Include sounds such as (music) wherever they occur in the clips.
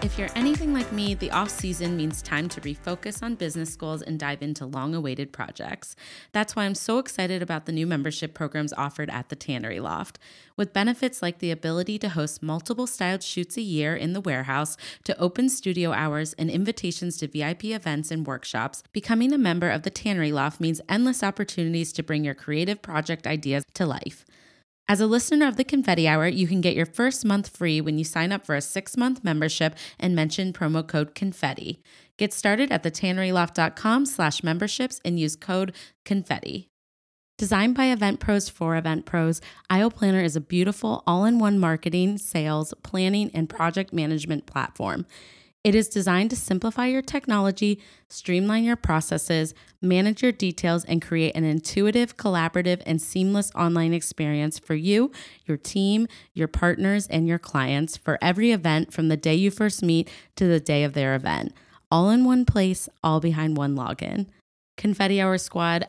If you're anything like me, the off season means time to refocus on business goals and dive into long awaited projects. That's why I'm so excited about the new membership programs offered at the Tannery Loft. With benefits like the ability to host multiple styled shoots a year in the warehouse, to open studio hours, and invitations to VIP events and workshops, becoming a member of the Tannery Loft means endless opportunities to bring your creative project ideas to life. As a listener of the Confetti Hour, you can get your first month free when you sign up for a six month membership and mention promo code CONFETTI. Get started at thetanneryloft.com slash memberships and use code CONFETTI. Designed by Event Pros for Event Pros, Aisle Planner is a beautiful all in one marketing, sales, planning, and project management platform. It is designed to simplify your technology, streamline your processes, manage your details, and create an intuitive, collaborative, and seamless online experience for you, your team, your partners, and your clients for every event from the day you first meet to the day of their event. All in one place, all behind one login. Confetti Hour Squad,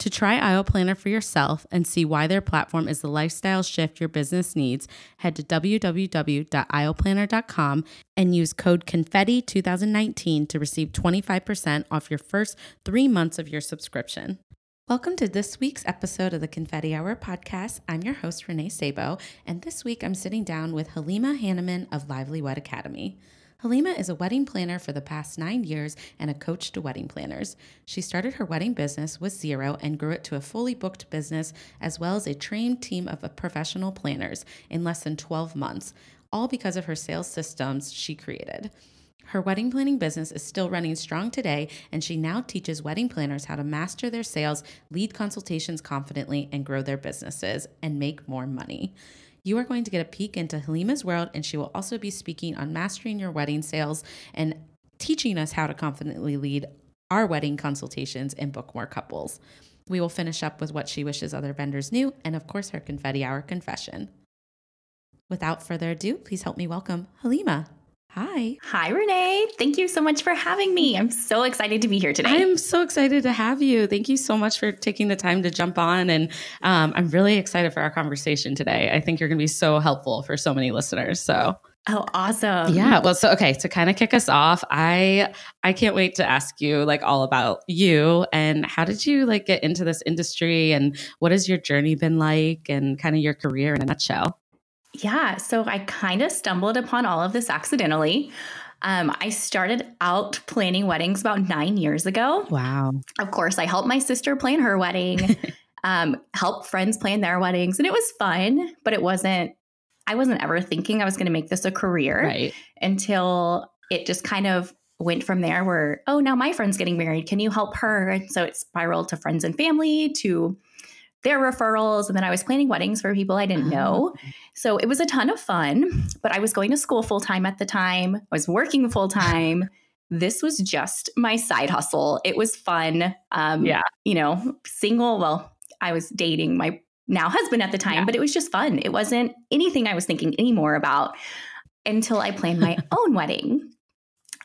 To try Aisle Planner for yourself and see why their platform is the lifestyle shift your business needs, head to www.aisleplanner.com and use code CONFETTI2019 to receive 25% off your first three months of your subscription. Welcome to this week's episode of the Confetti Hour podcast. I'm your host, Renee Sabo, and this week I'm sitting down with Halima Hanemann of Lively Wed Academy. Halima is a wedding planner for the past nine years and a coach to wedding planners. She started her wedding business with zero and grew it to a fully booked business as well as a trained team of professional planners in less than 12 months, all because of her sales systems she created. Her wedding planning business is still running strong today, and she now teaches wedding planners how to master their sales, lead consultations confidently, and grow their businesses and make more money. You are going to get a peek into Halima's world, and she will also be speaking on mastering your wedding sales and teaching us how to confidently lead our wedding consultations and book more couples. We will finish up with what she wishes other vendors knew, and of course, her confetti hour confession. Without further ado, please help me welcome Halima. Hi. Hi, Renee. Thank you so much for having me. I'm so excited to be here today. I'm so excited to have you. Thank you so much for taking the time to jump on. And um, I'm really excited for our conversation today. I think you're going to be so helpful for so many listeners. So, Oh, awesome. Yeah. Well, so okay, to kind of kick us off, I I can't wait to ask you like all about you and how did you like get into this industry and what has your journey been like and kind of your career in a nutshell? Yeah. So I kind of stumbled upon all of this accidentally. Um, I started out planning weddings about nine years ago. Wow. Of course, I helped my sister plan her wedding, (laughs) um, help friends plan their weddings, and it was fun, but it wasn't, I wasn't ever thinking I was going to make this a career Right. until it just kind of went from there where, oh, now my friend's getting married. Can you help her? And so it spiraled to friends and family, to their referrals. And then I was planning weddings for people I didn't know. So it was a ton of fun, but I was going to school full time at the time. I was working full time. this was just my side hustle. It was fun. Um, Yeah. You know, single. Well, I was dating my now husband at the time, Yeah. but it was just fun. It wasn't anything I was thinking anymore about until I planned my (laughs) own wedding.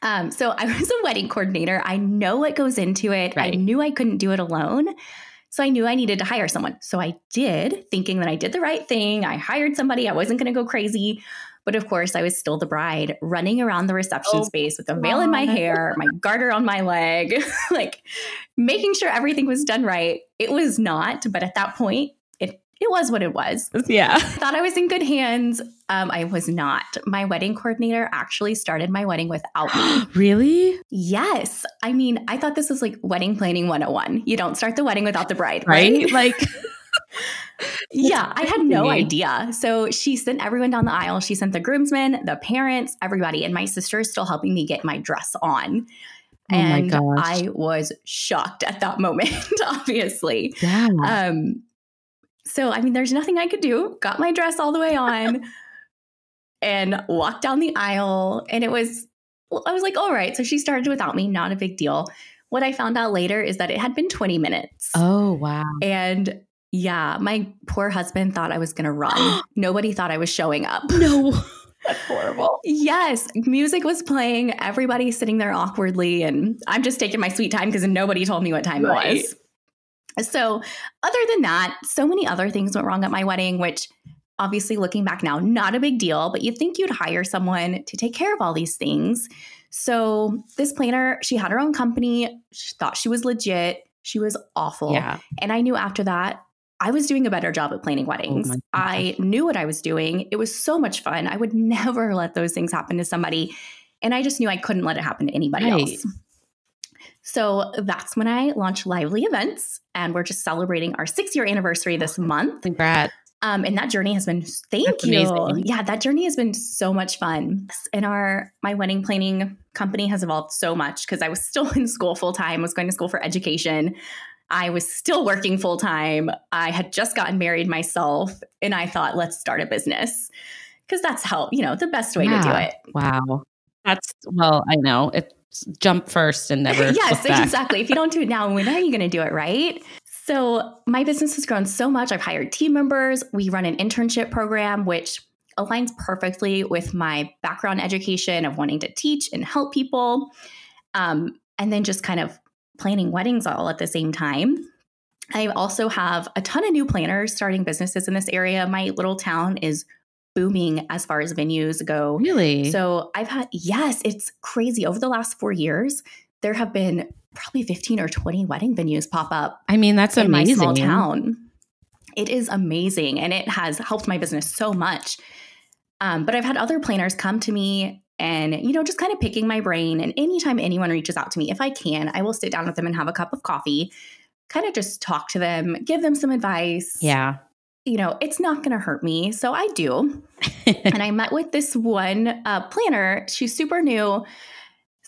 Um, so I was a wedding coordinator. I know what goes into it. Right. I knew I couldn't do it alone. So I knew I needed to hire someone. So I did, thinking that I did the right thing. I hired somebody. I wasn't going to go crazy. But of course, I was still the bride running around the reception Oh, space with a veil in my hair, my garter on my leg, (laughs) like making sure everything was done right. It was not, but at that point, it it was what it was. Yeah. Thought I was in good hands. Um, I was not. My wedding coordinator actually started my wedding without me. (gasps) Really? Yes. I mean, I thought this was like wedding planning 101. You don't start the wedding without the bride, Right? right? Like (laughs) Yeah, I had no idea. So she sent everyone down the aisle. She sent the groomsmen, the parents, everybody. And my sister is still helping me get my dress on. Oh my and. I was shocked at that (laughs) moment, obviously. Yeah. Um, So, I mean, there's nothing I could do. Got my dress all the way on (laughs) and walked down the aisle. And it was, I was like, all right. So she started without me, not a big deal. What I found out later is that it had been 20 minutes. Oh, wow. And yeah, my poor husband thought I was going to run. (gasps) Nobody thought I was showing up. No. (laughs) That's horrible. Yes, music was playing, everybody sitting there awkwardly, and I'm just taking my sweet time because nobody told me what time right. it was. So, other than that, so many other things went wrong at my wedding, which obviously looking back now, not a big deal, but you'd think you'd hire someone to take care of all these things. So, this planner, she had her own company, she thought she was legit. She was awful. Yeah. And I knew after that, I was doing a better job at planning oh weddings. Oh I knew what I was doing. It was so much fun. I would (laughs) never let those things happen to somebody. And I just knew I couldn't let it happen to anybody right. else. So that's when I launched Lively Events, and we're just celebrating our six year anniversary this month. Congrats. Um, and that journey has been thank That's you. Amazing. Yeah, that journey has been so much fun. And our my wedding planning company has evolved so much because I was still (laughs) in school full time, was going to school for education. I was still working full time. I had just gotten married myself, and I thought, let's start a business because that's how, you know, the best way yeah. to do it. Wow. That's, well, I know it's jump first and never. (laughs) yes, exactly. if you don't do it now, when are you going to do it, right? So my business has grown so much. I've hired team members. We run an internship program, which aligns perfectly with my background education of wanting to teach and help people. Um, and then just kind of planning weddings all at the same time. I also have a ton of new planners starting businesses in this area. My little town is booming as far as venues go. Really? So I've had, yes, it's crazy. Over the last four years, there have been probably 15 or 20 wedding venues pop up. I mean, that's in amazing. my small town. It is amazing and it has helped my business so much. Um, but I've had other planners come to me and you know just kind of picking my brain and anytime anyone reaches out to me if i can i will sit down with them and have a cup of coffee kind of just talk to them give them some advice yeah you know it's not going to hurt me so i do (laughs) and i met with this one uh, planner she's super new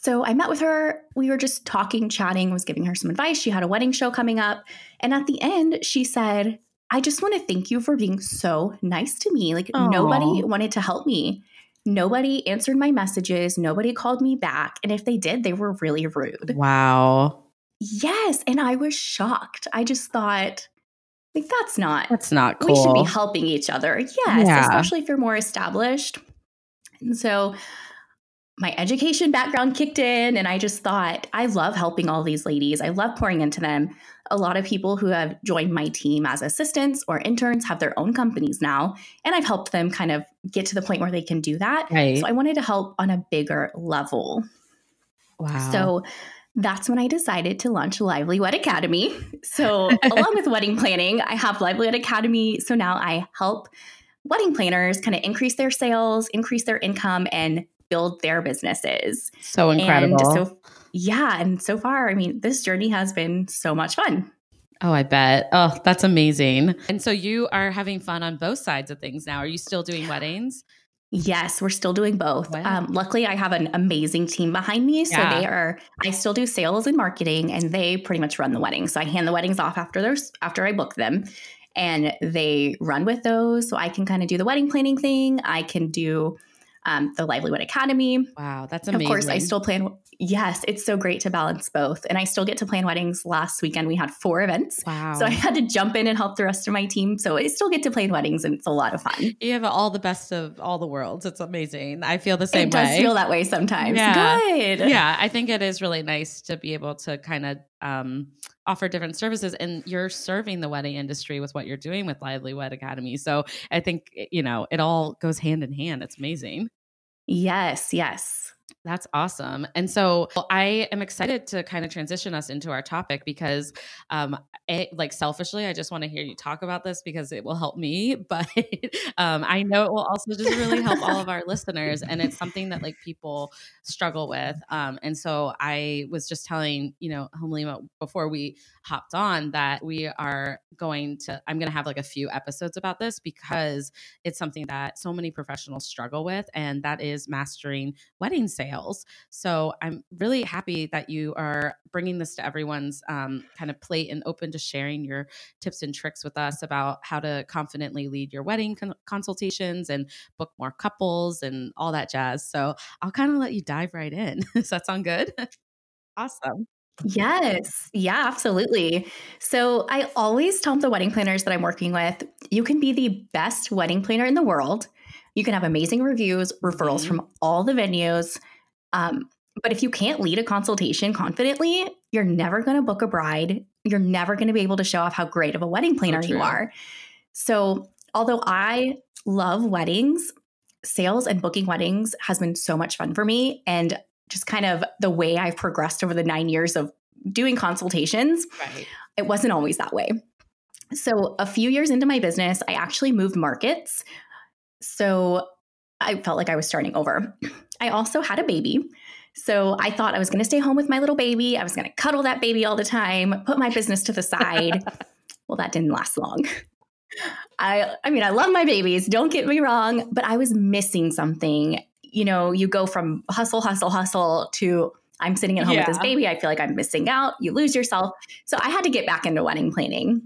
so i met with her we were just talking chatting was giving her some advice she had a wedding show coming up and at the end she said i just want to thank you for being so nice to me like Aww. nobody wanted to help me Nobody answered my messages. Nobody called me back. And if they did, they were really rude. Wow. Yes. And I was shocked. I just thought, like, that's not. That's not cool. We should be helping each other. Yes. Yeah. Especially if you're more established. And so my education background kicked in and I just thought, I love helping all these ladies. I love pouring into them. A lot of people who have joined my team as assistants or interns have their own companies now, and I've helped them kind of get to the point where they can do that. Right. So I wanted to help on a bigger level. Wow. So that's when I decided to launch Lively Wed Academy. So, (laughs) along with wedding planning, I have Lively Wed Academy. So now I help wedding planners kind of increase their sales, increase their income, and build their businesses. So incredible. And so, yeah. And so far, I mean, this journey has been so much fun. Oh, I bet. Oh, that's amazing. And so you are having fun on both sides of things now. Are you still doing weddings? Yes, we're still doing both. Wow. Um, luckily, I have an amazing team behind me. So yeah. they are, I still do sales and marketing, and they pretty much run the weddings. So I hand the weddings off after those, after I book them, and they run with those. So I can kind of do the wedding planning thing. I can do um, the Lively Wed Academy. Wow, that's amazing. Of course, I still plan. Yes, it's so great to balance both. And I still get to plan weddings. Last weekend, we had four events. Wow. So I had to jump in and help the rest of my team. So I still get to plan weddings and it's a lot of fun. You have all the best of all the worlds. It's amazing. I feel the same it way. It does feel that way sometimes. Yeah. Good. Yeah, I think it is really nice to be able to kind of um, offer different services and you're serving the wedding industry with what you're doing with lively wed academy so i think you know it all goes hand in hand it's amazing Yes, yes. That's awesome. And so I am excited to kind of transition us into our topic because, um, it, like selfishly, I just want to hear you talk about this because it will help me. (laughs) But um, I know it will also just really help all of our listeners. And it's something that like people struggle with. Um, and so I was just telling, you know, Halima before we hopped on that we are going to, I'm going to have like a few episodes about this because it's something that so many professionals struggle with. And that is mastering wedding sales sales. So I'm really happy that you are bringing this to everyone's um, kind of plate and open to sharing your tips and tricks with us about how to confidently lead your wedding con- consultations and book more couples and all that jazz. So I'll kind of let you dive right in. (laughs) Does that sound good? awesome. Yes. Yeah, absolutely. So I always tell the wedding planners that I'm working with you can be the best wedding planner in the world. You can have amazing reviews, referrals mm-hmm. from all the venues. Um, but if you can't lead a consultation confidently, you're never going to book a bride. You're never going to be able to show off how great of a wedding planner so you are. So, although I love weddings, sales and booking weddings has been so much fun for me. And just kind of the way I've progressed over the nine years of doing consultations, right. it wasn't always that way. So, a few years into my business, I actually moved markets. So, I felt like I was starting over. I also had a baby. So, I thought I was going to stay home with my little baby. I was going to cuddle that baby all the time, put my business to the side. (laughs) well, that didn't last long. I I mean, I love my babies, don't get me wrong, but I was missing something you know, you go from hustle, hustle, hustle to I'm sitting at home yeah. with this baby. I feel like I'm missing out. You lose yourself. So I had to get back into wedding planning.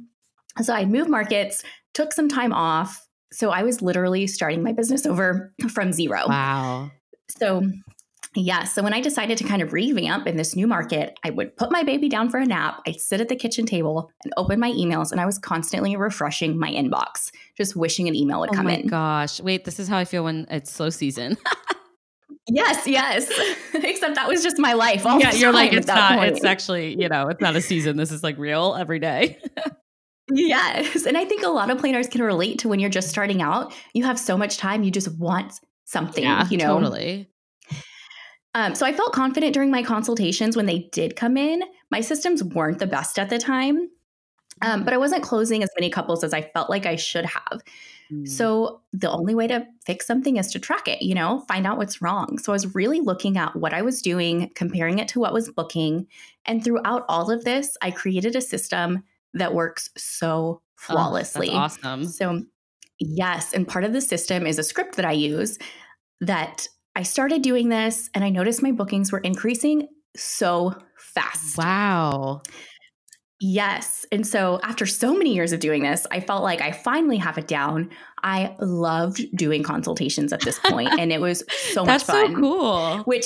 So I moved markets, took some time off. So I was literally starting my business over from zero. Wow. So yeah. So when I decided to kind of revamp in this new market, I would put my baby down for a nap. I'd sit at the kitchen table and open my emails, and I was constantly refreshing my inbox, just wishing an email would oh come in. Gosh, wait, this is how I feel when it's slow season. (laughs) yes, yes. (laughs) Except that was just my life. yeah, you're like it's not. Point. It's actually you know it's not a season. This is like real every day. (laughs) yes, and I think a lot of planners can relate to when you're just starting out. You have so much time, you just want something. Yeah, you know, totally um, so I felt confident during my consultations when they did come in. My systems weren't the best at the time, um, but I wasn't closing as many couples as I felt like I should have. Mm. So the only way to fix something is to track it, you know, find out what's wrong. So I was really looking at what I was doing, comparing it to what was booking. And throughout all of this, I created a system that works so flawlessly. Oh, awesome. So, yes. And part of the system is a script that I use that I started doing this and I noticed my bookings were increasing so fast. Wow. Yes. And so after so many years of doing this, I felt like I finally have it down. I loved doing consultations at this point and it was so (laughs) much fun. That's so cool. Which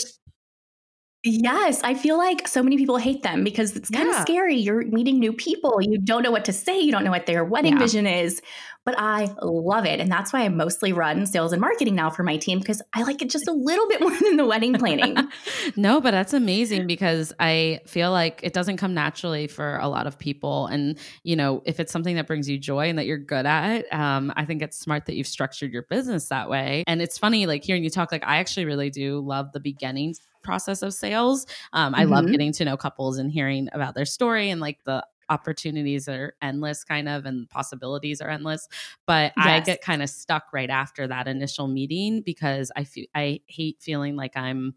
Yes, I feel like so many people hate them because it's kind yeah. of scary. You're meeting new people. You don't know what to say. You don't know what their wedding yeah. vision is but I love it. And that's why I mostly run sales and marketing now for my team because I like it just a little bit (laughs) more than the wedding planning. (laughs) no, but that's amazing because I feel like it doesn't come naturally for a lot of people. And, you know, if it's something that brings you joy and that you're good at, um, I think it's smart that you've structured your business that way. And it's funny, like hearing you talk, like I actually really do love the beginnings process of sales. Um, I mm-hmm. love getting to know couples and hearing about their story and like the opportunities are endless kind of and possibilities are endless but yes. i get kind of stuck right after that initial meeting because i feel i hate feeling like i'm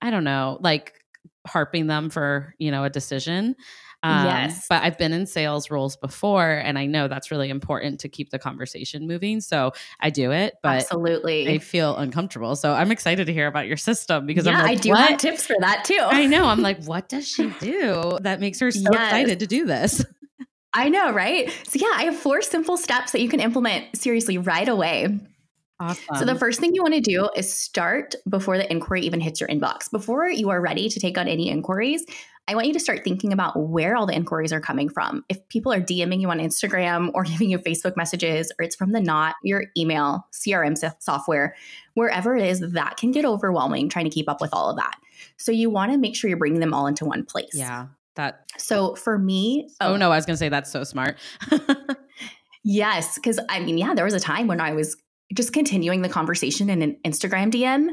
i don't know like harping them for you know a decision um, yes. But I've been in sales roles before, and I know that's really important to keep the conversation moving. So I do it, but absolutely, I feel uncomfortable. So I'm excited to hear about your system because yeah, like, i do what? have tips for that too. I know. I'm like, (laughs) what does she do that makes her so yes. excited to do this? I know, right? So yeah, I have four simple steps that you can implement seriously right away. Awesome. So the first thing you want to do is start before the inquiry even hits your inbox. Before you are ready to take on any inquiries, I want you to start thinking about where all the inquiries are coming from. If people are DMing you on Instagram or (laughs) giving you Facebook messages, or it's from the Knot, your email, CRM software, wherever it is, that can get overwhelming trying to keep up with all of that. So you want to make sure you're bringing them all into one place. Yeah. That. So for me, oh, oh no, I was going to say that's so smart. (laughs) yes, because I mean, yeah, there was a time when I was just continuing the conversation in an Instagram DM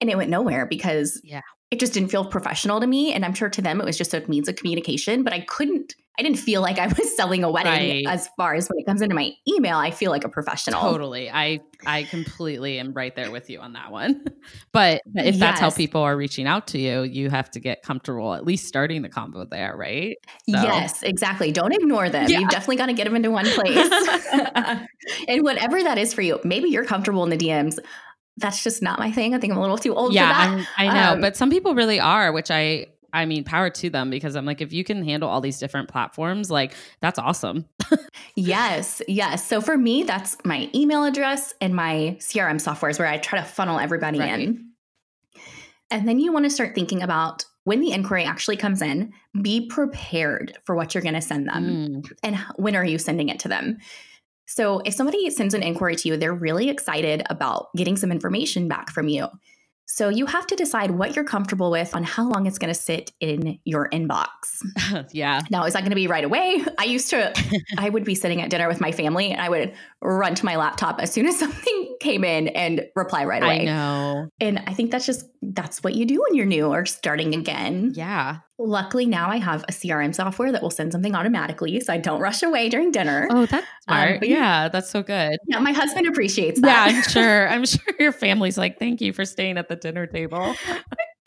and it went nowhere because yeah it just didn't feel professional to me. And I'm sure to them it was just a means of communication, but I couldn't, I didn't feel like I (laughs) was selling a wedding right. as far as when it comes into my email, I feel like a professional. Totally. I, I completely am right there with you on that one. (laughs) but if yes. that's how people are reaching out to you, you have to get comfortable at least starting the combo there, right? So. Yes, exactly. Don't ignore them. Yeah. You've definitely got to get them into one place. (laughs) and whatever that is for you, maybe you're comfortable in the DMs that's just not my thing. I think I'm a little too old yeah, for that. I'm- i know, Um, but some people really are, which I I mean, power to them because I'm like, if you can handle all these different platforms, like that's awesome. (laughs) Yes, yes. So for me, that's my email address and my CRM softwares where I try to funnel everybody Right. in. And then you want to start thinking about when the inquiry actually comes in, be prepared for what you're going to send them Mm, and when are you sending it to them. So if somebody sends an inquiry to you, they're really excited about getting some information back from you. So you have to decide what you're comfortable with on how long it's going to sit in your inbox. (laughs) yeah. Now, is that going to be right away? I used to, (laughs) I would be sitting at dinner with my family and I would run to my laptop as soon as (laughs) something came in and reply right away. I know. And I think that's just, that's what you do when you're new or starting again. Yeah. Luckily, now I have a CRM software that will send something automatically so I don't rush away during dinner. Oh, that's Um, smart. you- yeah, that's so good. Yeah, my husband appreciates that. Yeah. I'm (laughs) sure. I'm sure your family's like, thank you for staying at the dinner table.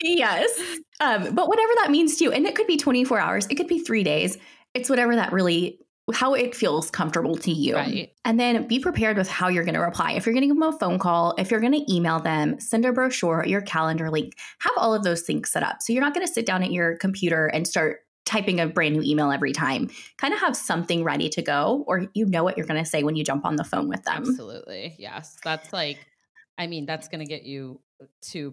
yes. Um, but whatever that means to you, and it could be 24 hours, it could be three days. It's whatever that really, how it feels comfortable to you. Right. And then be prepared with how you're going to reply. If you're going to give them a phone call, if you're going to email them, send a brochure, your calendar link, have all of those things set up. So you're not going to sit down at your computer and start typing a brand new email every time. Kind of have something ready to go, or you know what you're going to say when you jump on the phone with them. Absolutely. Yes. That's like, I mean, that's going to get you to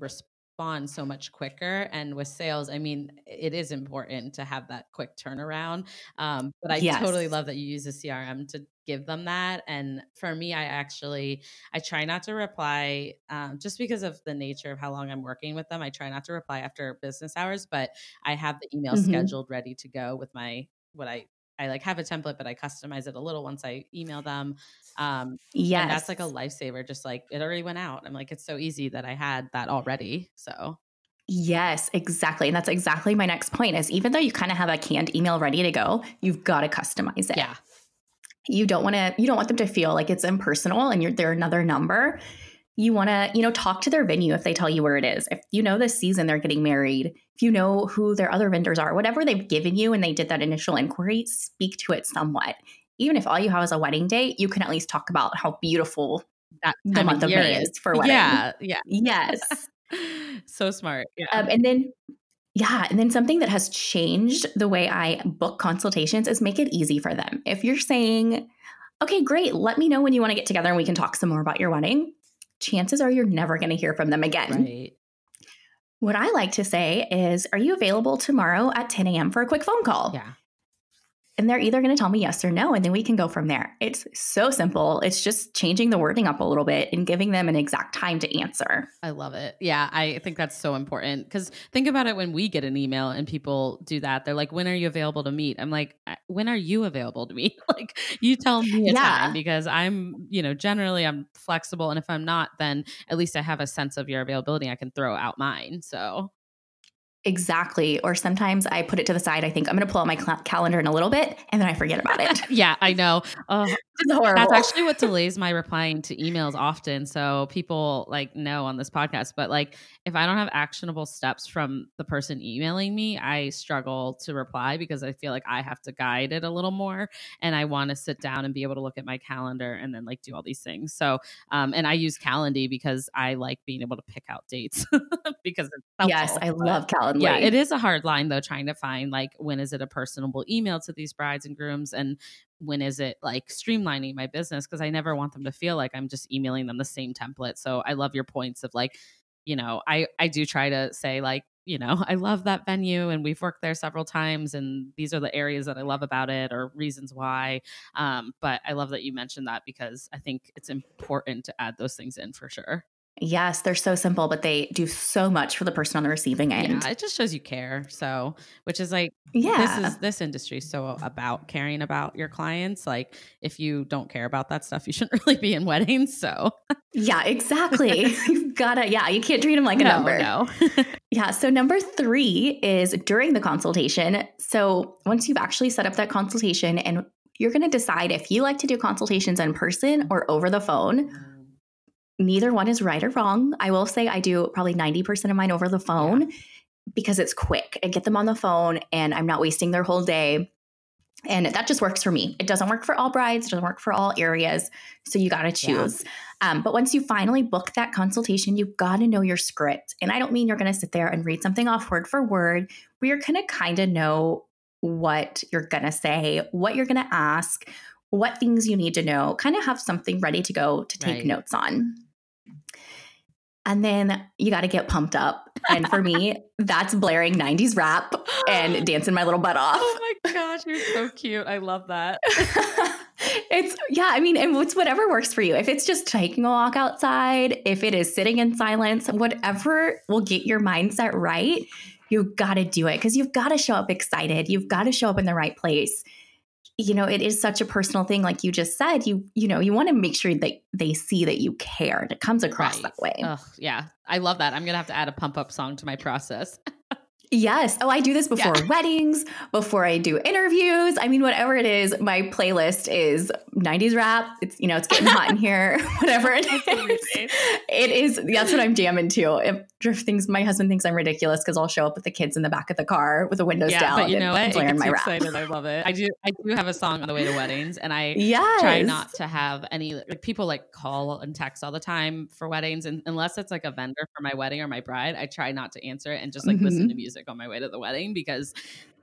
respond so much quicker. And with sales, I mean, it is important to have that quick turnaround. Um, but I Yes. totally love that you use a CRM to give them that. And for me, I actually, I try not to reply um, just because of the nature of how long I'm working with them. I try not to reply after business hours, but I have the email Mhm. scheduled ready to go with my, what I, I like have a template, but I customize it a little once I email them. Um, Yes. and that's like a lifesaver. Just like it already went out. I'm like, it's so easy that I had that already. So Yes, exactly. And that's exactly my next point is even though you kind of have a canned email ready to go, you've got to customize it. yeah, You don't want to you don't want them to feel like it's impersonal and you're they're another number. You want to, you know, talk to their venue if they tell you where it is. If you know this season they're getting married, if you know who their other vendors are, whatever they've given you and they did that initial inquiry, speak to it somewhat. Even if all you have is a wedding date, you can at least talk about how beautiful that the month of year May is. is for wedding. Yeah, yeah. (laughs) Yes. (laughs) so smart. Yeah. Um, and then, yeah, and then something that has changed the way I book consultations is make it easy for them. If you're saying, okay, great, let me know when you want to get together and we can talk some more about your wedding, chances are you're never going to hear from them again. right. What I like to say is, are you available tomorrow at 10 a.m. for a quick phone call? Yeah. And they're either going to tell me yes or no, and then we can go from there. It's so simple. It's just changing the wording up a little bit and giving them an exact time to answer. I love it. Yeah, I think that's so important because think about it when we get an email and people do that. They're like, "When are you available to meet?" I'm like, "When are you available to meet?" (laughs) like, you tell me a Yeah. time because I'm, you know, generally I'm flexible, and if I'm not, then at least I have a sense of your availability. I can throw out mine. So Exactly. Or sometimes I put it to the side. I think I'm going to pull out my cl- calendar in a little bit and then I forget about it. (laughs) yeah, I know. Oh, It's (laughs) horrible. That's actually what delays my replying to emails often. So people like know on this podcast, but like if I don't have actionable steps from the person emailing me, I struggle to reply because I feel like I have to guide it a little more and I want to sit down and be able to look at my calendar and then like do all these things. So um and I use Calendly because I like being able to pick out dates (laughs) because it's yes, I love Calendly. Yeah, it is a hard line though, trying to find like when is it a personable email to these brides and grooms and when is it like streamlining my business because I never want them to feel like I'm just emailing them the same template. So I love your points of like, you know, I I do try to say like, you know, I love that venue and we've worked there several times and these are the areas that I love about it or reasons why. Um, but I love that you mentioned that because I think it's important to add those things in for sure. Yes, they're so simple, but they do so much for the person on the receiving end. Yeah, it just shows you care. So, which is like Yeah. this is this industry is so about caring about your clients. Like if you don't care about that stuff, you shouldn't (laughs) really be in weddings. So yeah, exactly. (laughs) You've got to, yeah, you can't treat them like a no, number. no. (laughs) Yeah. So, number three is during the consultation. So, once you've actually set up that consultation and you're going to decide if you like to do consultations in person or over the phone. Neither one is right or wrong. I will say I do probably 90% of mine over the phone because it's quick. I get them on the phone and I'm not wasting their whole day. And that just works for me. It doesn't work for all brides, it doesn't work for all areas. So you got to Yeah. choose. Um, but once you finally book that consultation, you've got to know your script. And I don't mean you're going to sit there and read something off word for word, but you're going to kind of know what you're going to say, what you're going to ask, what things you need to know, kind of have something ready to go to take Right. notes on. And then you got to get pumped up. And for me, (laughs) that's blaring 90s rap and dancing my little butt off. Oh my gosh, you're so cute. I love that. (laughs) it's yeah, I mean, and it's whatever works for you. If it's just taking a walk outside, if it is sitting in silence, whatever will get your mindset right, you've got to do it because you've got to show up excited. You've got to show up in the right place. You know, it is such a personal thing, like you just said. You you know, you want to make sure that they see that you care. and It comes across Right. that way. Oh, yeah. I love that. I'm going to have to add a pump up song to my process. (laughs) Yes. Oh, I do this before weddings, before I do interviews. I mean, whatever it is, my playlist is 90s rap. It's, you know, it's getting hot in (laughs) here, (laughs) whatever it is. It is, that's what I'm jamming to. If, things, my husband thinks I'm ridiculous because I'll show up with the kids in the back of the car with the windows yeah, down. but you know what? It gets my rap. excited. I love it. I do. I do have a song on the way to weddings, and I Yes. try not to have any like people like call and text all the time for weddings, and unless it's like a vendor for my wedding or my bride, I try not to answer it and just like listen Mhm. to music on my way to the wedding because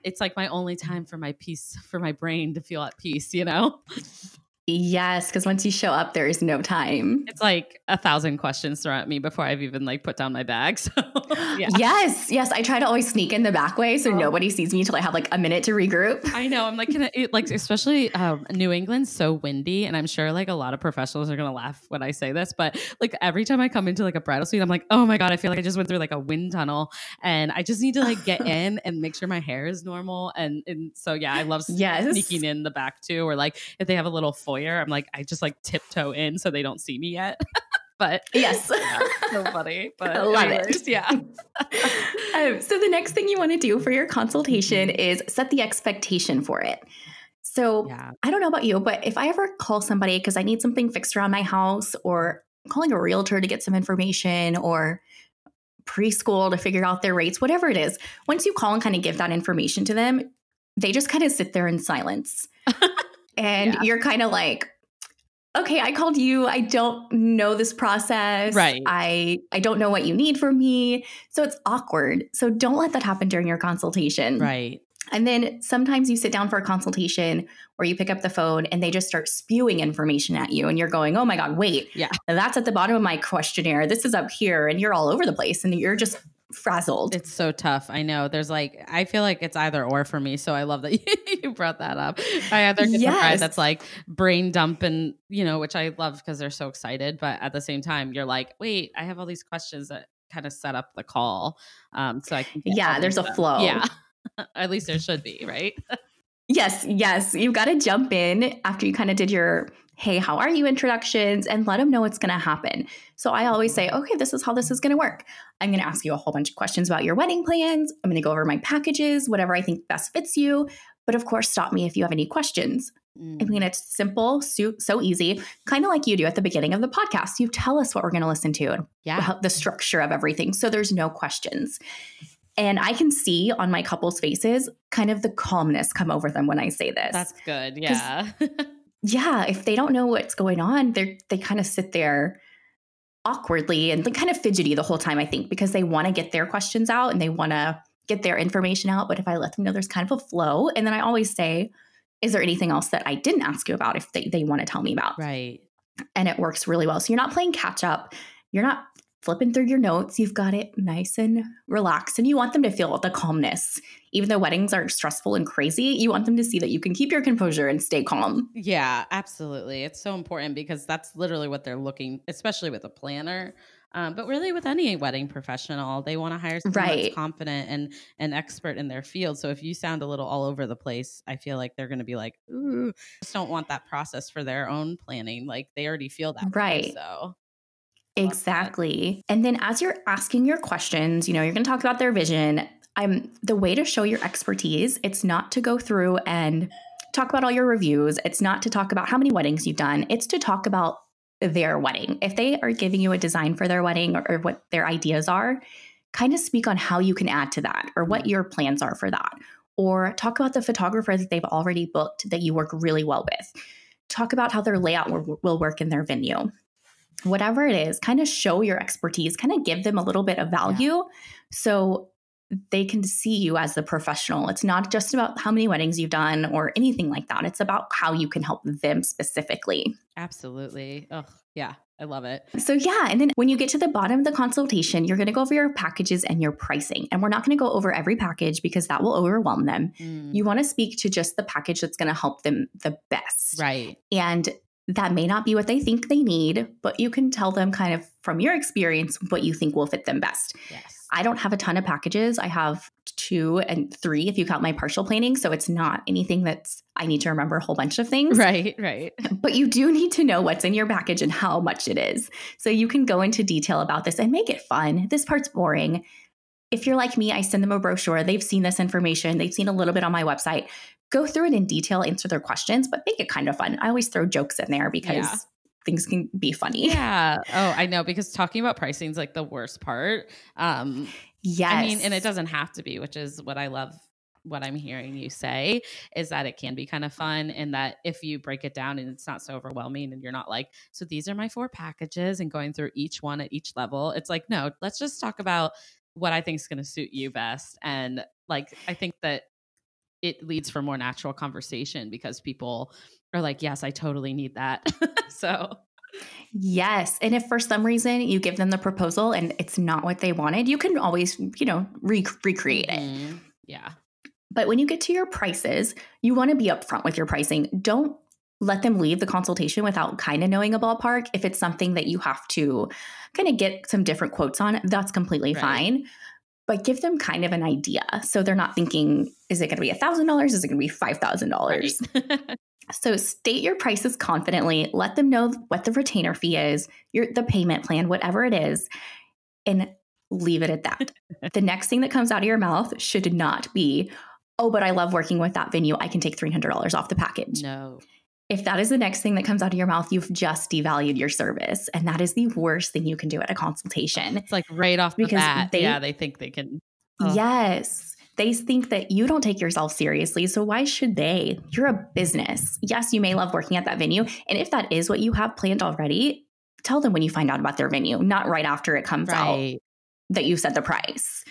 it's like my only time for my peace for my brain to feel at peace. You know, (laughs) Yes. Because once you show up, there is no time. it's like a thousand questions thrown at me before I've even like put down my bag. (laughs) So yeah. Yes. Yes. I try to always sneak in the back way so Oh. nobody sees me until I have like a minute to regroup. I know. I'm like, can I, it, like, especially um, New England's so windy, and I'm sure like a lot of professionals are gonna laugh when I say this, but like every time I come into like a bridal suite, I'm like, oh my god, I feel like I just went through like a wind tunnel, and I just need to like get (laughs) in and make sure my hair is normal, and and so yeah, I love Yes. sneaking in the back too, or like if they have a little foyer, I'm like, I just like tiptoe in so they don't see me yet, (laughs) but Yes. yeah, so funny, (laughs) but I love it. yeah, (laughs) um, so the next thing you want to do for your consultation is set the expectation for it. So yeah, I don't know about you, but if I ever call somebody because I need something fixed around my house or calling a realtor to get some information or preschool to figure out their rates, whatever it is, once you call and kind of give that information to them, they just kind of sit there in silence. And Yeah. you're kind of like, okay, I called you. I don't know this process. Right. I I don't know what you need from me. So it's awkward. So don't let that happen during your consultation. right, And then sometimes you sit down for a consultation or you pick up the phone and they just start spewing information at you and you're going, "Oh my god, wait. Yeah. That's at the bottom of my questionnaire. This is up here." And you're all over the place and you're just frazzled. It's so tough. I know. There's like, I feel like it's either or for me. So I love that (laughs) you brought that up. I either get the Yes. bride that's like brain dump and you know, which I love because they're so excited. But at the same time, you're like, wait, I have all these questions that kind of set up the call. Um, so I can. Yeah, there's these a flow. Yeah. (laughs) At least there should be, right? (laughs) Yes, yes. You've got to jump in after you kind of did your hey, how are you introductions and let them know what's going to happen. So I always say, okay, this is how this is going to work. I'm going to ask you a whole bunch of questions about your wedding plans. I'm going to go over my packages, whatever I think best fits you. But of course, stop me if you have any questions. I mean, mm. it's simple, so, so easy, kind of like you do at the beginning of the podcast. You tell us what we're going to listen to, Yeah. the structure of everything. So there's no questions. And I can see on my couple's faces kind of the calmness come over them when I say this. That's good. Yeah. (laughs) yeah, if they don't know what's going on, they they kind of sit there awkwardly and like kind of fidgety the whole time, I think, because they want to get their questions out and they want to get their information out. But if I let them know there's kind of a flow, and then I always say, is there anything else that I didn't ask you about if they, they want to tell me about? right. And it works really well. So you're not playing catch up. You're not flipping through your notes. You've got it nice and relaxed. And you want them to feel the calmness. Even though weddings are stressful and crazy, you want them to see that you can keep your composure and stay calm. Yeah, absolutely. It's so important because that's literally what they're looking, especially with a planner. Um, but really, with any wedding professional, they want to hire someone Right. that's confident and an expert in their field. So if you sound a little all over the place, I feel like they're going to be like, "Ooh, just don't want that process for their own planning." Like they already feel that, way, Right. So Exactly. And then as you're asking your questions, you know, you're going to talk about their vision. I'm the way to show your expertise, it's not to go through and talk about all your reviews. It's not to talk about how many weddings you've done. It's to talk about their wedding. If they are giving you a design for their wedding or, or what their ideas are, kind of speak on how you can add to that or what your plans are for that. Or talk about the photographer that they've already booked that you work really well with. Talk about how their layout will, will work in their venue whatever it is, kind of show your expertise, kind of give them a little bit of value. Yeah. So they can see you as the professional. It's not just about how many weddings you've done or anything like that. It's about how you can help them specifically. Absolutely. Oh, yeah. I love it. So, yeah. And then when you get to the bottom of the consultation, you're going to go over your packages and your pricing. And we're not going to go over every package because that will overwhelm them. Mm. You want to speak to just the package that's going to help them the best. Right. And that may not be what they think they need, but you can tell them kind of from your experience what you think will fit them best. Yes. I don't have a ton of packages. I have two and three if you count my partial planning. So it's not anything that's I need to remember a whole bunch of things. Right, right. (laughs) But you do need to know what's in your package and how much it is. So you can go into detail about this and make it fun. This part's boring. If you're like me, I send them a brochure. They've seen this information, they've seen a little bit on my website. Go through it in detail, answer their questions, but make it kind of fun. I always throw jokes in there because yeah things can be funny. Yeah. (laughs) Oh, I know because talking about pricing is like the worst part. Um yes. I mean, and it doesn't have to be, which is what I love what I'm hearing you say is that it can be kind of fun and that if you break it down and it's not so overwhelming and you're not like, so these are my four packages and going through each one at each level. It's like, no, let's just talk about what I think is going to suit you best. And like, I think that it leads for more natural conversation because people are like, yes, I totally need that. (laughs) so Yes. And if for some reason you give them the proposal and it's not what they wanted, you can always, you know, re- recreate it. Mm-hmm. Yeah. But when you get to your prices, you want to be upfront with your pricing. Don't let them leave the consultation without kind of knowing a ballpark. If it's something that you have to kind of get some different quotes on, that's completely right. fine. But give them kind of an idea. So they're not thinking, is it going to be $1,000? Is it going to be $5,000? Right. (laughs) So state your prices confidently, let them know what the retainer fee is, your the payment plan, whatever it is, and leave it at that. (laughs) the next thing that comes out of your mouth should not be, "Oh, but I love working with that venue. I can take $300 off the package." No. If that is the next thing that comes out of your mouth, you've just devalued your service, and that is the worst thing you can do at a consultation. It's like right off the because bat. They, yeah, they think they can. Oh. Yes they think that you don't take yourself seriously. So why should they? You're a business. Yes, you may love working at that venue. And if that is what you have planned already, tell them when you find out about their venue, not right after it comes right. out that you set the price.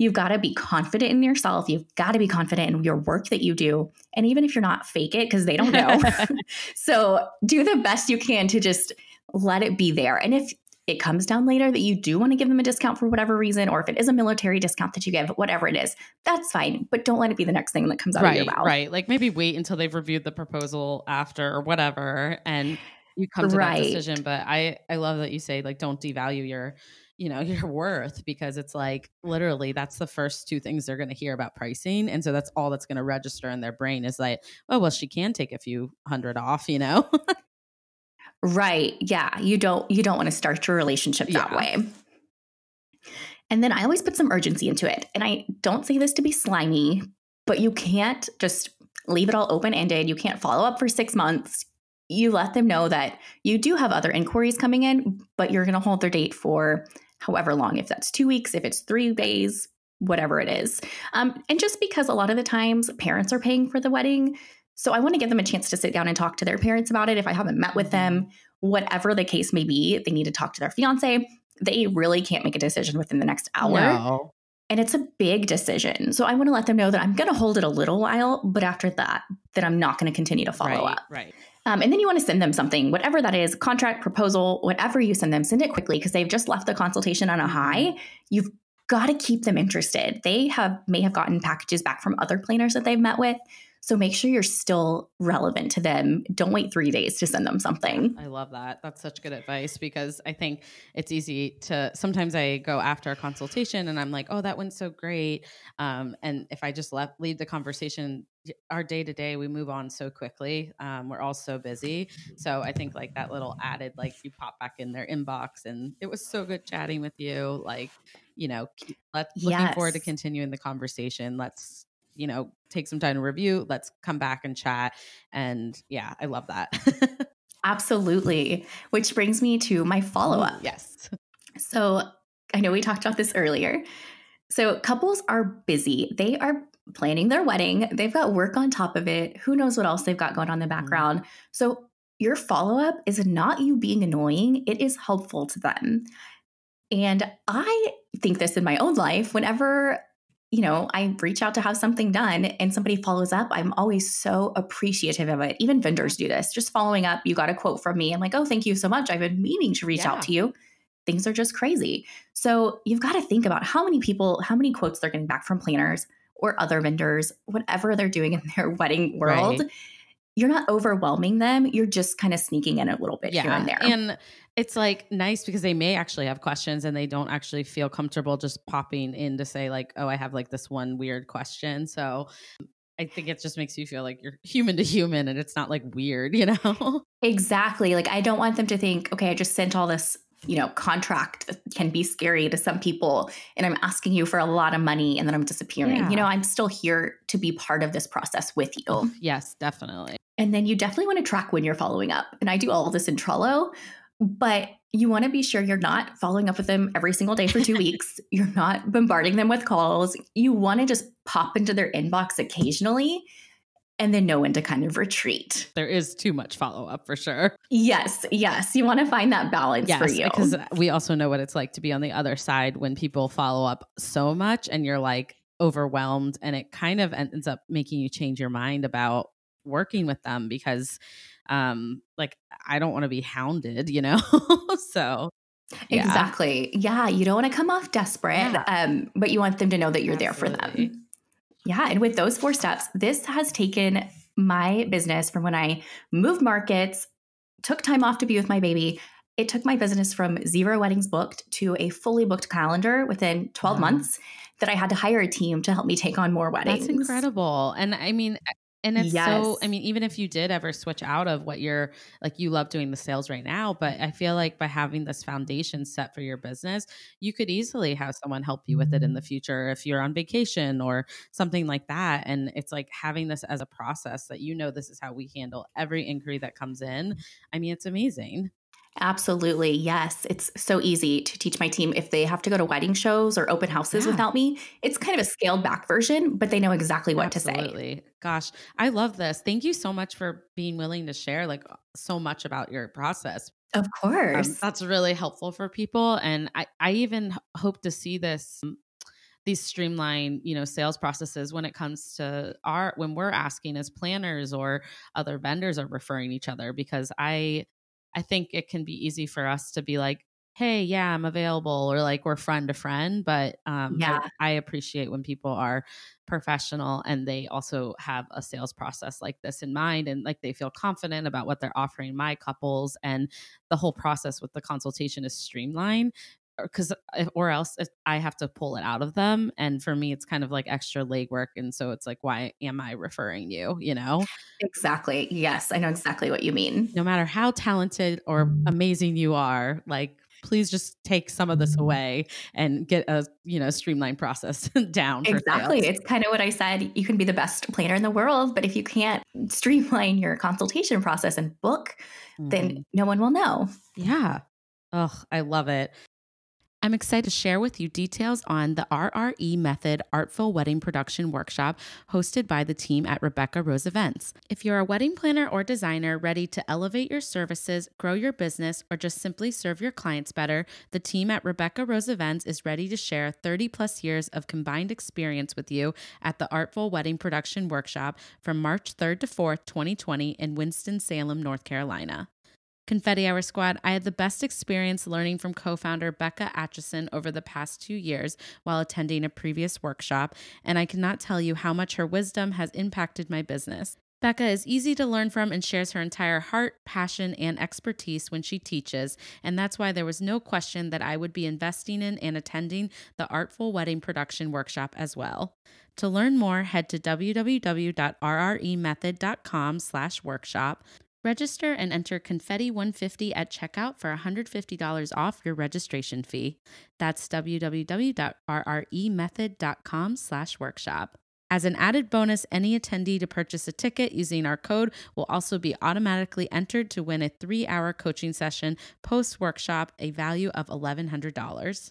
You've got to be confident in yourself. You've got to be confident in your work that you do. And even if you're not, fake it because they don't know. (laughs) (laughs) so do the best you can to just let it be there. And if it comes down later that you do want to give them a discount for whatever reason, or if it is a military discount that you give, whatever it is, that's fine. But don't let it be the next thing that comes out right, of your mouth. Right. Like maybe wait until they've reviewed the proposal after or whatever and you come to right. that decision. But I, I love that you say like don't devalue your you know (laughs) your worth because it's like literally that's the first two things they're going to hear about pricing and so that's all that's going to register in their brain is like oh well she can take a few hundred off you know Right. Yeah. You don't you don't want to start your relationship that yeah. way. And then I always put some urgency into it. And I don't say this to be slimy, but you can't just leave it all open ended. You can't follow up for 6 months. You let them know that you do have other inquiries coming in, but you're going to hold their date for however long if that's 2 weeks, if it's 3 days, whatever it is. Um, and just because a lot of the times parents are paying for the wedding, so I want to give them a chance to sit down and talk to their parents about it if I haven't met with them, mm-hmm. whatever the case may be. They need to talk to their fiance. They really can't make a decision within the next hour. No. And it's a big decision. So I want to let them know that I'm going to hold it a little while, but after that, that I'm not going to continue to follow right, up. Right. Um, and then you want to send them something, whatever that is, contract, proposal, whatever you send them, send it quickly because they've just left the consultation on a high. You've got to keep them interested. They have may have gotten packages back from other planners that they've met with. So make sure you're still relevant to them. Don't wait three days to send them something. I love that. That's such good advice because I think it's easy to sometimes I go after a consultation and I'm like, oh, that went so great. Um, and if I just left leave the conversation, our day to day, we move on so quickly. Um, we're all so busy. So I think like that little added, like you pop back in their inbox and it was so good chatting with you. Like, you know, let's looking yes. forward to continuing the conversation. Let's you know, take some time to review. Let's come back and chat. And yeah, I love that. Absolutely. Which brings me to my follow up. Yes. So I know we talked about this earlier. So couples are busy. They are planning their wedding. They've got work on top of it. Who knows what else they've got going on in the mm-hmm. background. So your follow up is not you being annoying, it is helpful to them. And I think this in my own life whenever you know, I reach out to have something done and somebody follows up, I'm always so appreciative of it. Even vendors do this. Just following up, you got a quote from me. I'm like, oh, thank you so much. I've been meaning to reach yeah. out to you. Things are just crazy. So you've got to think about how many people, how many quotes they're getting back from planners or other vendors, whatever they're doing in their (laughs) wedding world. Right you're not overwhelming them. You're just kind of sneaking in a little bit yeah. here and there. And it's like nice because they may actually have questions and they don't actually feel comfortable just popping in to say, like, oh, I have like this one weird question. So I think it just makes you feel like you're human to human and it's not like weird, (laughs) you know? Exactly. Like, I don't want them to think, okay, I just sent all this you know, contract can be scary to some people. And I'm asking you for a lot of money and then I'm disappearing. Yeah. You know, I'm still here to be part of this process with you. Yes, definitely. And then you definitely want to track when you're following up. And I do all of this in Trello, but you want to be sure you're not following up with them every single day for two (laughs) weeks. You're not bombarding them with calls. You want to just pop into their inbox occasionally and then know when to kind of retreat. There is too much follow up for sure. Yes, yes. You want to find that balance yes, for you. Because we also know what it's like to be on the other side when people follow up so much and you're like overwhelmed and it kind of ends up making you change your mind about working with them because um like I don't want to be hounded, you know? (laughs) so yeah. Exactly. Yeah, you don't want to come off desperate, yeah. um, but you want them to know that you're Absolutely. there for them. Yeah. And with those four steps, this has taken my business from when I moved markets, took time off to be with my baby. It took my business from zero weddings booked to a fully booked calendar within 12 wow. months that I had to hire a team to help me take on more weddings. That's incredible. And I mean, and it's yes. so, I mean, even if you did ever switch out of what you're like, you love doing the sales right now, but I feel like by having this foundation set for your business, you could easily have someone help you with it in the future if you're on vacation or something like that. And it's like having this as a process that you know, this is how we handle every inquiry that comes in. I mean, it's amazing. Absolutely. Yes. It's so easy to teach my team if they have to go to wedding shows or open houses yeah. without me. It's kind of a scaled back version, but they know exactly what Absolutely. to say. Absolutely. Gosh, I love this. Thank you so much for being willing to share like so much about your process. Of um, course. Um, that's really helpful for people. And I, I even hope to see this um, these streamline you know sales processes when it comes to our when we're asking as planners or other vendors are referring each other because i I think it can be easy for us to be like, hey, yeah, I'm available, or like we're friend to friend. But um, yeah. I, I appreciate when people are professional and they also have a sales process like this in mind and like they feel confident about what they're offering my couples and the whole process with the consultation is streamlined because or else I have to pull it out of them. And for me, it's kind of like extra legwork. And so it's like, why am I referring you? You know? Exactly. Yes, I know exactly what you mean. No matter how talented or amazing you are, like please just take some of this away and get a you know streamlined process (laughs) down exactly it's kind of what i said you can be the best planner in the world but if you can't streamline your consultation process and book mm-hmm. then no one will know yeah Oh, I love it. I'm excited to share with you details on the RRE Method Artful Wedding Production Workshop hosted by the team at Rebecca Rose Events. If you're a wedding planner or designer ready to elevate your services, grow your business, or just simply serve your clients better, the team at Rebecca Rose Events is ready to share 30 plus years of combined experience with you at the Artful Wedding Production Workshop from March 3rd to 4th, 2020 in Winston-Salem, North Carolina. Confetti Hour Squad, I had the best experience learning from co founder Becca Atchison over the past two years while attending a previous workshop, and I cannot tell you how much her wisdom has impacted my business. Becca is easy to learn from and shares her entire heart, passion, and expertise when she teaches, and that's why there was no question that I would be investing in and attending the Artful Wedding Production Workshop as well. To learn more, head to www.rremethod.com slash workshop. Register and enter Confetti 150 at checkout for $150 off your registration fee. That's www.rremethod.com slash workshop. As an added bonus, any attendee to purchase a ticket using our code will also be automatically entered to win a three hour coaching session post workshop, a value of $1,100.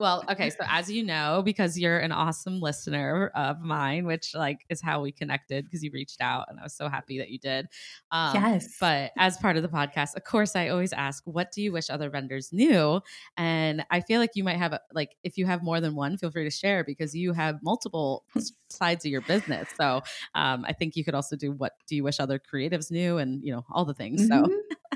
Well, okay. So as you know, because you're an awesome listener of mine, which like is how we connected because you reached out and I was so happy that you did. Um, yes. But as part of the podcast, of course, I always ask, what do you wish other vendors knew? And I feel like you might have a, like, if you have more than one, feel free to share because you have multiple (laughs) sides of your business. So um, I think you could also do what do you wish other creatives knew and, you know, all the things. Mm-hmm. So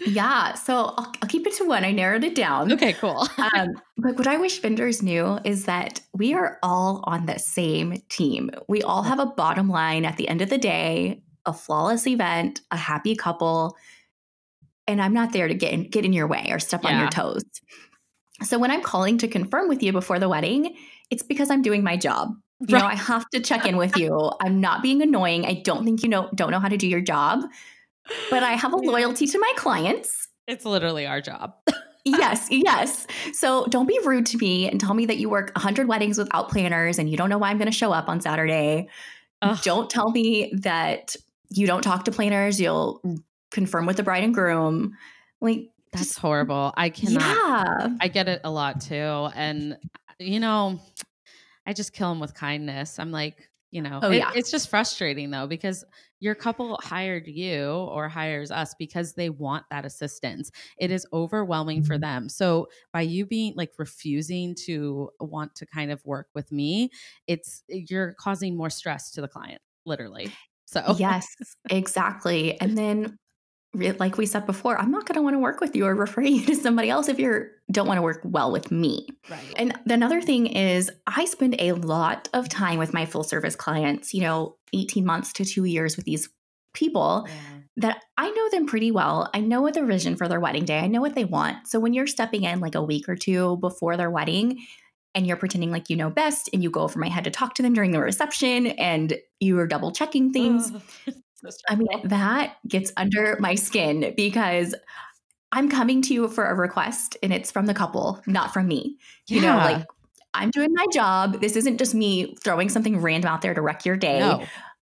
yeah. So I'll, I'll, keep it to one. I narrowed it down. Okay, cool. (laughs) um, but what I wish vendors knew is that we are all on the same team. We all have a bottom line at the end of the day, a flawless event, a happy couple. And I'm not there to get in, get in your way or step yeah. on your toes. So when I'm calling to confirm with you before the wedding, it's because I'm doing my job. You right. know, I have to check in with (laughs) you. I'm not being annoying. I don't think you know don't know how to do your job but I have a loyalty to my clients. It's literally our job. (laughs) yes, yes. So don't be rude to me and tell me that you work 100 weddings without planners and you don't know why I'm going to show up on Saturday. Ugh. Don't tell me that you don't talk to planners. You'll confirm with the bride and groom. Like, that's just, horrible. I cannot. Yeah. I get it a lot too. And, you know, I just kill them with kindness. I'm like, you know, oh, it, yeah. it's just frustrating though because your couple hired you or hires us because they want that assistance. It is overwhelming for mm-hmm. them. So by you being like refusing to want to kind of work with me, it's you're causing more stress to the client, literally. So Yes, exactly. And then like we said before, I'm not going to want to work with you or refer you (laughs) to somebody else if you don't want to work well with me. Right. And another thing is, I spend a lot of time with my full service clients, you know, 18 months to two years with these people yeah. that I know them pretty well. I know what their vision for their wedding day, I know what they want. So when you're stepping in like a week or two before their wedding, and you're pretending like you know best and you go over my head to talk to them during the reception and you are double checking things. Oh. (laughs) I mean, that gets under my skin because I'm coming to you for a request and it's from the couple, not from me. You yeah. know, like I'm doing my job. This isn't just me throwing something random out there to wreck your day. No.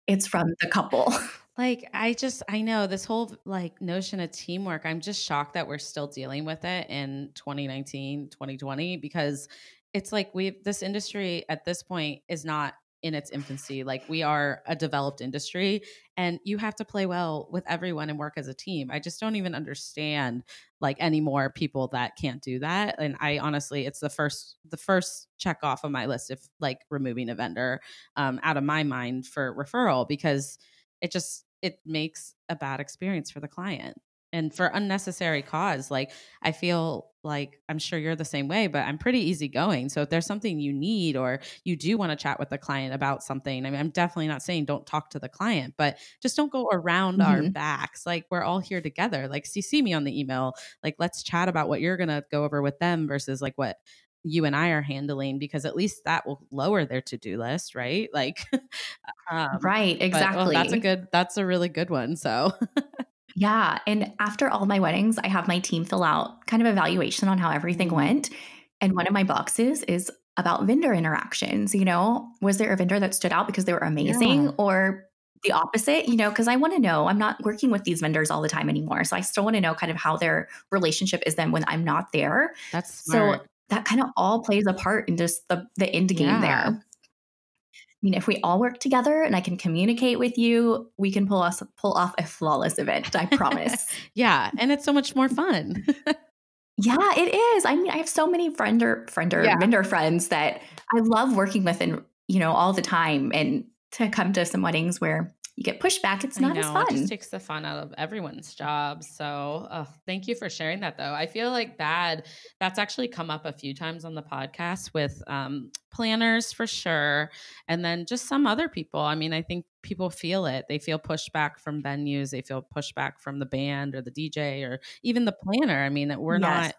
It's from the couple. (laughs) Like I just I know this whole like notion of teamwork. I'm just shocked that we're still dealing with it in 2019, 2020 because it's like we this industry at this point is not in its infancy. Like we are a developed industry and you have to play well with everyone and work as a team. I just don't even understand like any more people that can't do that. And I honestly, it's the first the first check off of my list if like removing a vendor um, out of my mind for referral because it just it makes a bad experience for the client and for unnecessary cause like i feel like i'm sure you're the same way but i'm pretty easygoing so if there's something you need or you do want to chat with the client about something i mean i'm definitely not saying don't talk to the client but just don't go around mm-hmm. our backs like we're all here together like cc me on the email like let's chat about what you're going to go over with them versus like what you and I are handling because at least that will lower their to-do list, right? Like (laughs) um, Right, exactly. But, well, that's a good that's a really good one. So (laughs) Yeah. And after all my weddings, I have my team fill out kind of evaluation on how everything mm-hmm. went. And one of my boxes is about vendor interactions. You know, was there a vendor that stood out because they were amazing yeah. or the opposite? You know, because I want to know, I'm not working with these vendors all the time anymore. So I still want to know kind of how their relationship is then when I'm not there. That's smart. so that kind of all plays a part in just the the end game yeah. there. I mean, if we all work together and I can communicate with you, we can pull us pull off a flawless event. I (laughs) promise. yeah, and it's so much more fun. (laughs) yeah, it is. I mean, I have so many friender friender yeah. vendor friends that I love working with, and you know, all the time. And to come to some weddings where you get pushback, it's not know, as fun. It just takes the fun out of everyone's job. So oh, thank you for sharing that though. I feel like that that's actually come up a few times on the podcast with um, planners for sure. And then just some other people. I mean, I think people feel it. They feel pushback from venues. They feel pushback from the band or the DJ or even the planner. I mean, that we're yes. not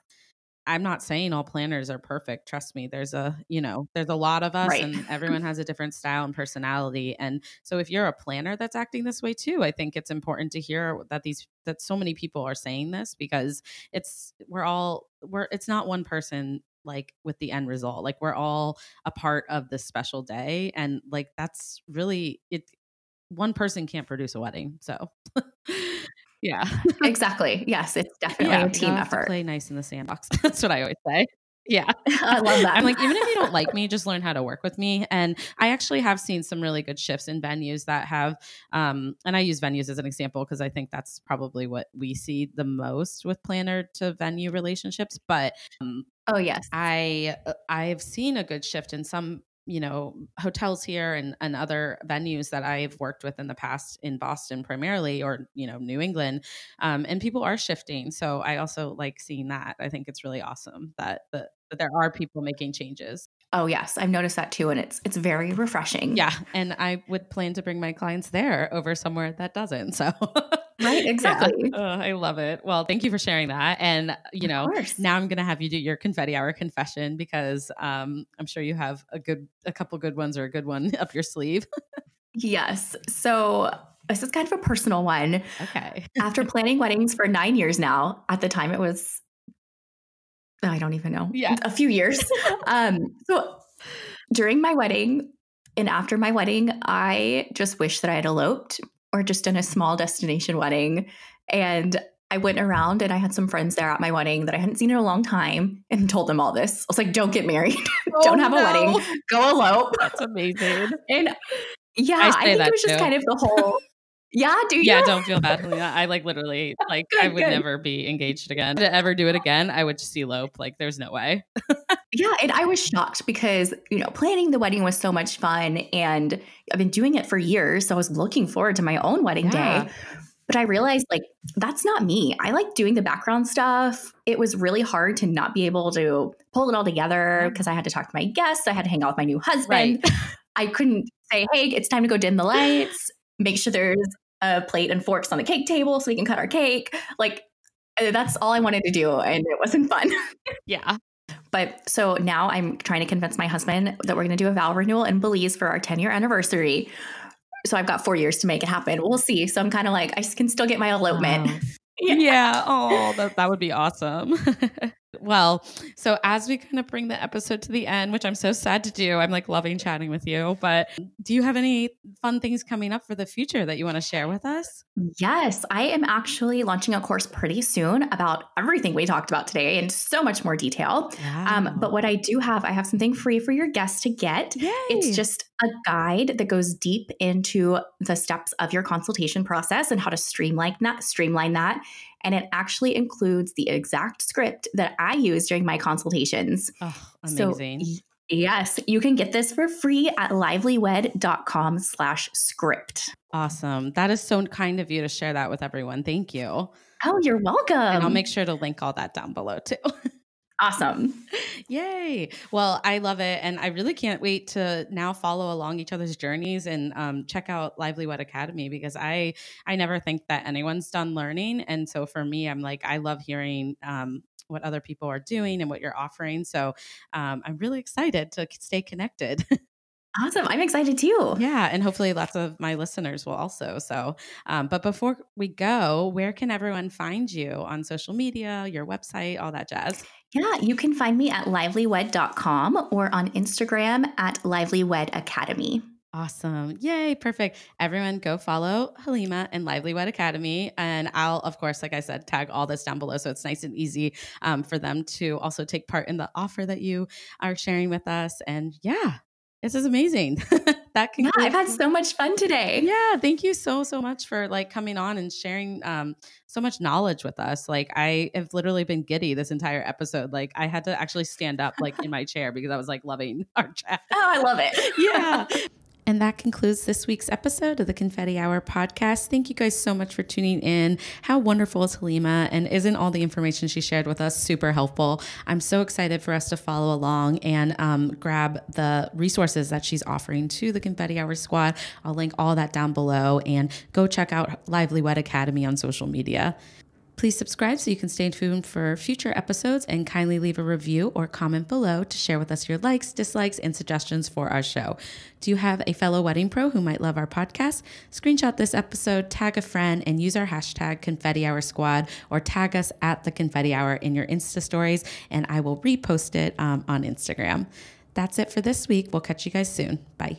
I'm not saying all planners are perfect. Trust me. There's a, you know, there's a lot of us right. and everyone (laughs) has a different style and personality. And so if you're a planner that's acting this way too, I think it's important to hear that these that so many people are saying this because it's we're all we're it's not one person like with the end result. Like we're all a part of this special day and like that's really it one person can't produce a wedding. So (laughs) Yeah. exactly. Yes, it's definitely yeah, a team effort. play nice in the sandbox. (laughs) That's what I always say. Yeah. (laughs) I love that. I'm like, even if you don't like me, just learn how to work with me. And I actually have seen some really good shifts in venues that have, um, and I use venues as an example because I think that's probably what we see the most with planner to venue relationships. But um, oh yes, I uh, I've seen a good shift in some you know hotels here and, and other venues that i've worked with in the past in boston primarily or you know new england um, and people are shifting. So i also like seeing that. I think it's really awesome that, the, that there are people making changes oh yes i've noticed that too and it's it's very refreshing yeah and i would plan to bring my clients there over somewhere that doesn't so (laughs) Right, exactly. oh, I love it. Well, thank you for sharing that. And you know, now I'm going to have you do your confetti hour confession because um, I'm sure you have a good, a couple good ones or a good one (laughs) up your sleeve. yes. So this is kind of a personal one. Okay. After (laughs) planning weddings for nine years now, at the time it was, I don't even know, yeah, a few years. (laughs) um, so during my wedding and after my wedding, I just wish that I had eloped or just in a small destination wedding. And I went around and I had some friends there at my wedding that I hadn't seen in a long time and told them all this. I was like, don't get married. (laughs) Oh, don't have no. a wedding. Go elope. That's amazing. and yeah, I, I think it was just kind of the whole yeah, do you? Yeah, don't feel bad. (laughs) I like literally oh, like good, I would good. never be engaged again. To ever do it again, I would just elope. Like there's no way. (laughs) yeah, and I was shocked because, you know, planning the wedding was so much fun and I've been doing it for years, so I was looking forward to my own wedding yeah. day. But I realized like that's not me. I like doing the background stuff. It was really hard to not be able to pull it all together mm-hmm. because I had to talk to my guests, I had to hang out with my new husband. Right. I couldn't say, "Hey, it's time to go dim the lights." make sure there's a plate and forks on the cake table so we can cut our cake. Like uh, that's all I wanted to do and it wasn't fun. (laughs) yeah. But so now I'm trying to convince my husband that we're going to do a vow renewal in Belize for our 10 year anniversary. So I've got four years to make it happen. We'll see. So I'm kind of like, I can still get my elopement. Wow. (laughs) yeah. yeah. Oh, that, that would be awesome. (laughs) Well, so as we kind of bring the episode to the end, which I'm so sad to do, I'm like loving chatting with you. But do you have any fun things coming up for the future that you want to share with us? Yes, I am actually launching a course pretty soon about everything we talked about today in so much more detail. Um, but what I do have, I have something free for your guests to get. Yay. It's just a guide that goes deep into the steps of your consultation process and how to streamline that, streamline that and it actually includes the exact script that I use during my consultations. Oh, amazing. So, yes, you can get this for free at livelywed.com slash script. Awesome. That is so kind of you to share that with everyone. Thank you. Oh, you're welcome. And I'll make sure to link all that down below too. (laughs) Awesome. Yay. Well, I love it. And I really can't wait to now follow along each other's journeys and um, check out Lively Wed Academy because I I never think that anyone's done learning. And so for me, I'm like, I love hearing um, what other people are doing and what you're offering. So um, I'm really excited to stay connected. (laughs) Awesome. I'm excited too. Yeah. And hopefully lots of my listeners will also. So, um, but before we go, where can everyone find you on social media, your website, all that jazz? Yeah, you can find me at livelywed.com or on Instagram at livelywed academy. Awesome. Yay. Perfect. Everyone go follow Halima and Lively Wed Academy. And I'll, of course, like I said, tag all this down below. So it's nice and easy um, for them to also take part in the offer that you are sharing with us. And yeah, this is amazing. (laughs) that can. Yeah, I've had so much fun today. Yeah, thank you so so much for like coming on and sharing um, so much knowledge with us. Like I have literally been giddy this entire episode. Like I had to actually stand up like in my chair because I was like loving (laughs) our chat. Oh, I love it. yeah. (laughs) And that concludes this week's episode of the Confetti Hour podcast. Thank you guys so much for tuning in. How wonderful is Halima? And isn't all the information she shared with us super helpful? I'm so excited for us to follow along and um, grab the resources that she's offering to the Confetti Hour squad. I'll link all that down below and go check out Lively Wed Academy on social media. Please subscribe so you can stay tuned for future episodes and kindly leave a review or comment below to share with us your likes, dislikes, and suggestions for our show. Do you have a fellow wedding pro who might love our podcast? Screenshot this episode, tag a friend, and use our hashtag Confetti Hour Squad or tag us at the Confetti Hour in your Insta stories, and I will repost it um, on Instagram. That's it for this week. We'll catch you guys soon. Bye.